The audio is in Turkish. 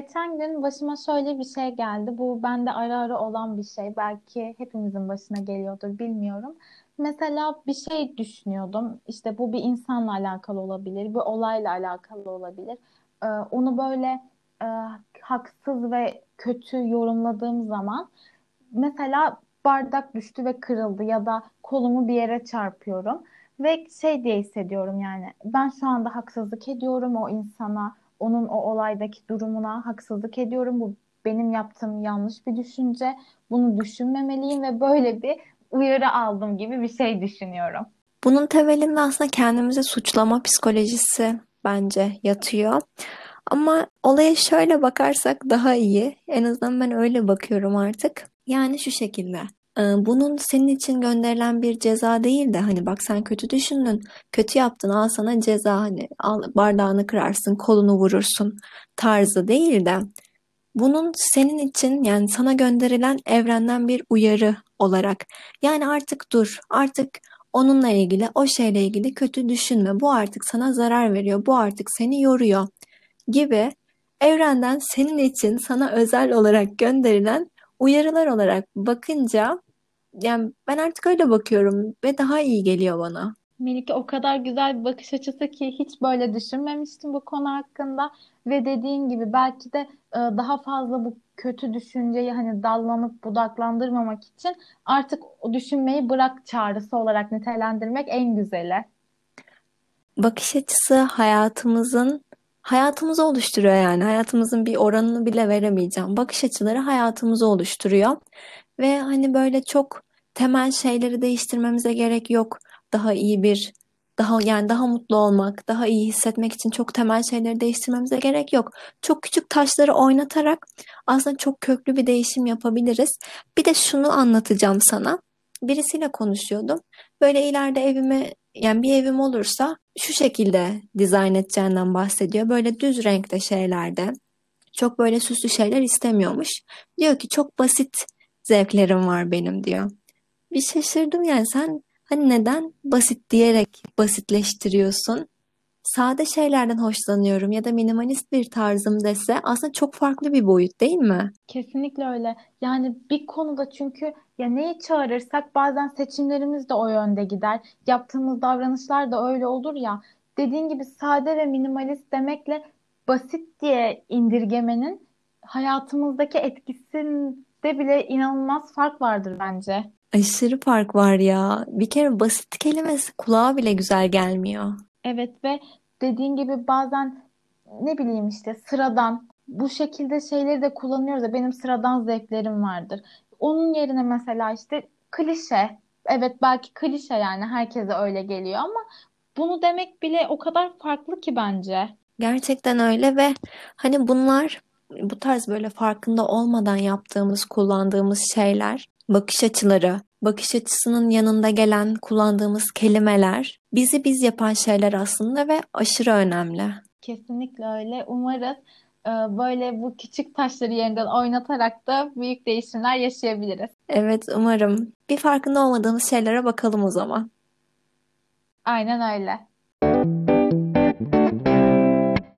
geçen gün başıma şöyle bir şey geldi. Bu bende ara ara olan bir şey. Belki hepimizin başına geliyordur, bilmiyorum. Mesela bir şey düşünüyordum. İşte bu bir insanla alakalı olabilir, bir olayla alakalı olabilir. Ee, onu böyle e, haksız ve kötü yorumladığım zaman mesela bardak düştü ve kırıldı ya da kolumu bir yere çarpıyorum ve şey diye hissediyorum yani ben şu anda haksızlık ediyorum o insana, onun o olaydaki durumuna haksızlık ediyorum. Bu benim yaptığım yanlış bir düşünce. Bunu düşünmemeliyim ve böyle bir uyarı aldım gibi bir şey düşünüyorum. Bunun temelinde aslında kendimizi suçlama psikolojisi bence yatıyor. Ama olaya şöyle bakarsak daha iyi. En azından ben öyle bakıyorum artık. Yani şu şekilde. Bunun senin için gönderilen bir ceza değil de hani bak sen kötü düşündün, kötü yaptın al sana ceza hani al bardağını kırarsın, kolunu vurursun tarzı değil de bunun senin için yani sana gönderilen evrenden bir uyarı olarak yani artık dur artık onunla ilgili o şeyle ilgili kötü düşünme bu artık sana zarar veriyor bu artık seni yoruyor gibi evrenden senin için sana özel olarak gönderilen uyarılar olarak bakınca yani ben artık öyle bakıyorum ve daha iyi geliyor bana. Melike o kadar güzel bir bakış açısı ki hiç böyle düşünmemiştim bu konu hakkında ve dediğin gibi belki de e, daha fazla bu kötü düşünceyi hani dallanıp budaklandırmamak için artık o düşünmeyi bırak çağrısı olarak nitelendirmek en güzeli. Bakış açısı hayatımızın hayatımızı oluşturuyor yani hayatımızın bir oranını bile veremeyeceğim. Bakış açıları hayatımızı oluşturuyor ve hani böyle çok temel şeyleri değiştirmemize gerek yok. Daha iyi bir daha yani daha mutlu olmak, daha iyi hissetmek için çok temel şeyleri değiştirmemize gerek yok. Çok küçük taşları oynatarak aslında çok köklü bir değişim yapabiliriz. Bir de şunu anlatacağım sana. Birisiyle konuşuyordum. Böyle ileride evime yani bir evim olursa şu şekilde dizayn edeceğinden bahsediyor. Böyle düz renkte şeylerde. Çok böyle süslü şeyler istemiyormuş. Diyor ki çok basit zevklerim var benim diyor. Bir şaşırdım yani sen hani neden basit diyerek basitleştiriyorsun? Sade şeylerden hoşlanıyorum ya da minimalist bir tarzım dese aslında çok farklı bir boyut değil mi? Kesinlikle öyle. Yani bir konuda çünkü ya neyi çağırırsak bazen seçimlerimiz de o yönde gider. Yaptığımız davranışlar da öyle olur ya. Dediğin gibi sade ve minimalist demekle basit diye indirgemenin hayatımızdaki etkisinde bile inanılmaz fark vardır bence. Aşırı fark var ya. Bir kere basit kelimesi kulağa bile güzel gelmiyor. Evet ve dediğin gibi bazen ne bileyim işte sıradan bu şekilde şeyleri de kullanıyoruz da benim sıradan zevklerim vardır. Onun yerine mesela işte klişe. Evet belki klişe yani herkese öyle geliyor ama bunu demek bile o kadar farklı ki bence. Gerçekten öyle ve hani bunlar bu tarz böyle farkında olmadan yaptığımız, kullandığımız şeyler, bakış açıları, bakış açısının yanında gelen kullandığımız kelimeler bizi biz yapan şeyler aslında ve aşırı önemli. Kesinlikle öyle. Umarız e, böyle bu küçük taşları yeniden oynatarak da büyük değişimler yaşayabiliriz. Evet, umarım. Bir farkında olmadığımız şeylere bakalım o zaman. Aynen öyle.